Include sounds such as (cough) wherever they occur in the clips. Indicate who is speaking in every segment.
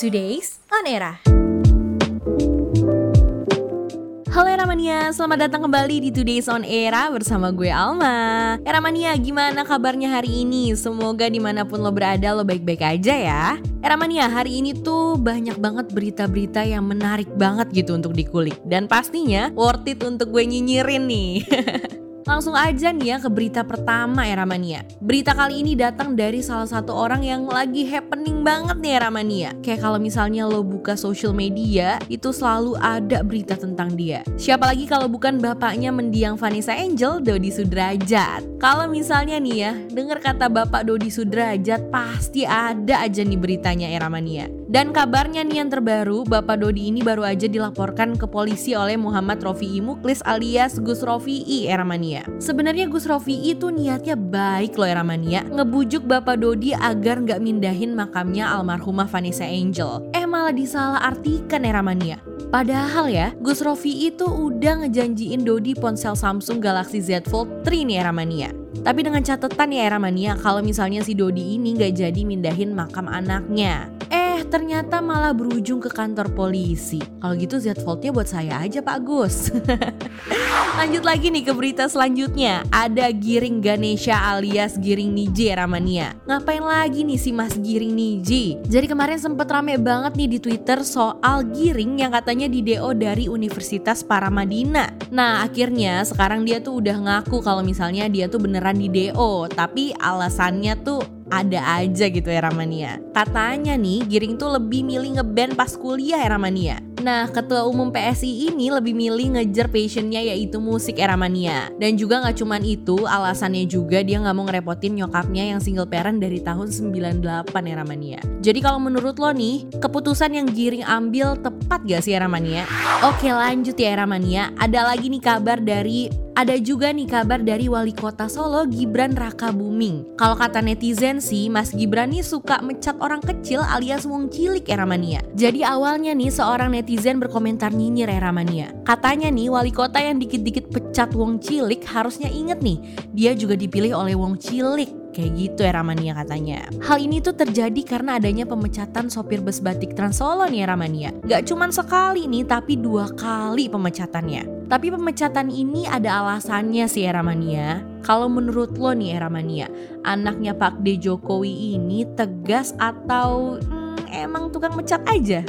Speaker 1: Today's On Era. Halo Eramania, selamat datang kembali di Today's On Era bersama gue Alma. Eramania, gimana kabarnya hari ini? Semoga di mana pun lo berada lo baik-baik aja ya. Eramania, hari ini tuh banyak banget berita-berita yang menarik banget gitu untuk dikulik. Dan pastinya worth it untuk gue nyinyirin nih (laughs) Langsung aja nih ya ke berita pertama mania. Berita kali ini datang dari salah satu orang yang lagi happening banget nih mania. Kayak kalau misalnya lo buka social media, itu selalu ada berita tentang dia. Siapa lagi kalau bukan bapaknya mendiang Vanessa Angel, Dodi Sudrajat. Kalau misalnya nih ya, dengar kata bapak Dodi Sudrajat, pasti ada aja nih beritanya mania. Dan kabarnya nih yang terbaru, Bapak Dodi ini baru aja dilaporkan ke polisi oleh Muhammad Rofi'i Muklis alias Gus Rofi'i era mania. Sebenarnya Gus Rofi'i itu niatnya baik loh era mania, ngebujuk Bapak Dodi agar nggak mindahin makamnya almarhumah Vanessa Angel. Eh malah disalah artikan era mania. Padahal ya, Gus Rofi'i itu udah ngejanjiin Dodi ponsel Samsung Galaxy Z Fold 3 nih era mania. Tapi dengan catatan ya era mania kalau misalnya si Dodi ini nggak jadi mindahin makam anaknya. Eh ternyata malah berujung ke kantor polisi. Kalau gitu Z Fold-nya buat saya aja Pak Gus. (laughs) Lanjut lagi nih ke berita selanjutnya. Ada Giring Ganesha alias Giring Niji Ramania. Ngapain lagi nih si Mas Giring Niji? Jadi kemarin sempet rame banget nih di Twitter soal Giring yang katanya di DO dari Universitas Paramadina. Nah akhirnya sekarang dia tuh udah ngaku kalau misalnya dia tuh beneran di DO. Tapi alasannya tuh ada aja gitu ya Ramania. Katanya nih Giring tuh lebih milih ngeband pas kuliah ya Ramania. Nah, ketua umum PSI ini lebih milih ngejar passionnya yaitu musik era mania. Dan juga gak cuman itu, alasannya juga dia gak mau ngerepotin nyokapnya yang single parent dari tahun 98 era mania. Jadi kalau menurut lo nih, keputusan yang Giring ambil tepat gak sih era mania? Oke lanjut ya era mania, ada lagi nih kabar dari ada juga nih kabar dari wali kota Solo Gibran Raka Buming. Kalau kata netizen sih, Mas Gibran nih suka mecat orang kecil alias wong cilik era mania. Jadi awalnya nih seorang netizen berkomentar nyinyir era mania. Katanya nih wali kota yang dikit-dikit pecat wong cilik harusnya inget nih, dia juga dipilih oleh wong cilik. Kayak gitu ya Ramania katanya. Hal ini tuh terjadi karena adanya pemecatan sopir bus batik Trans Solo nih ya Ramania. Gak cuman sekali nih tapi dua kali pemecatannya. Tapi pemecatan ini ada alasannya sih ya Ramania. Kalau menurut lo nih ya Ramania, anaknya Pak D Jokowi ini tegas atau hmm, emang tukang mecat aja?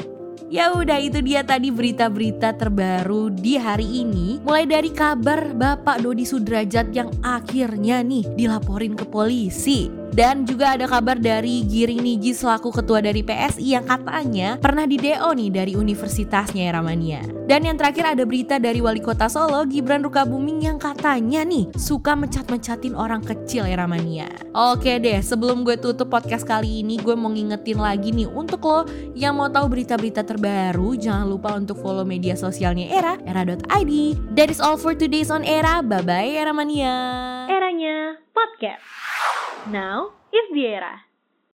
Speaker 1: Ya udah itu dia tadi berita-berita terbaru di hari ini. Mulai dari kabar Bapak Dodi Sudrajat yang akhirnya nih dilaporin ke polisi dan juga ada kabar dari Giring Niji selaku ketua dari PSI yang katanya pernah di DO nih dari universitasnya ya Ramania. Dan yang terakhir ada berita dari wali kota Solo Gibran Rukabuming yang katanya nih suka mencat-mencatin orang kecil ya Ramania. Oke deh, sebelum gue tutup podcast kali ini gue mau ngingetin lagi nih untuk lo yang mau tahu berita-berita terbaru jangan lupa untuk follow media sosialnya Era, era.id. That is all for today's on Era. Bye bye Era Mania.
Speaker 2: Eranya podcast. Now is the era.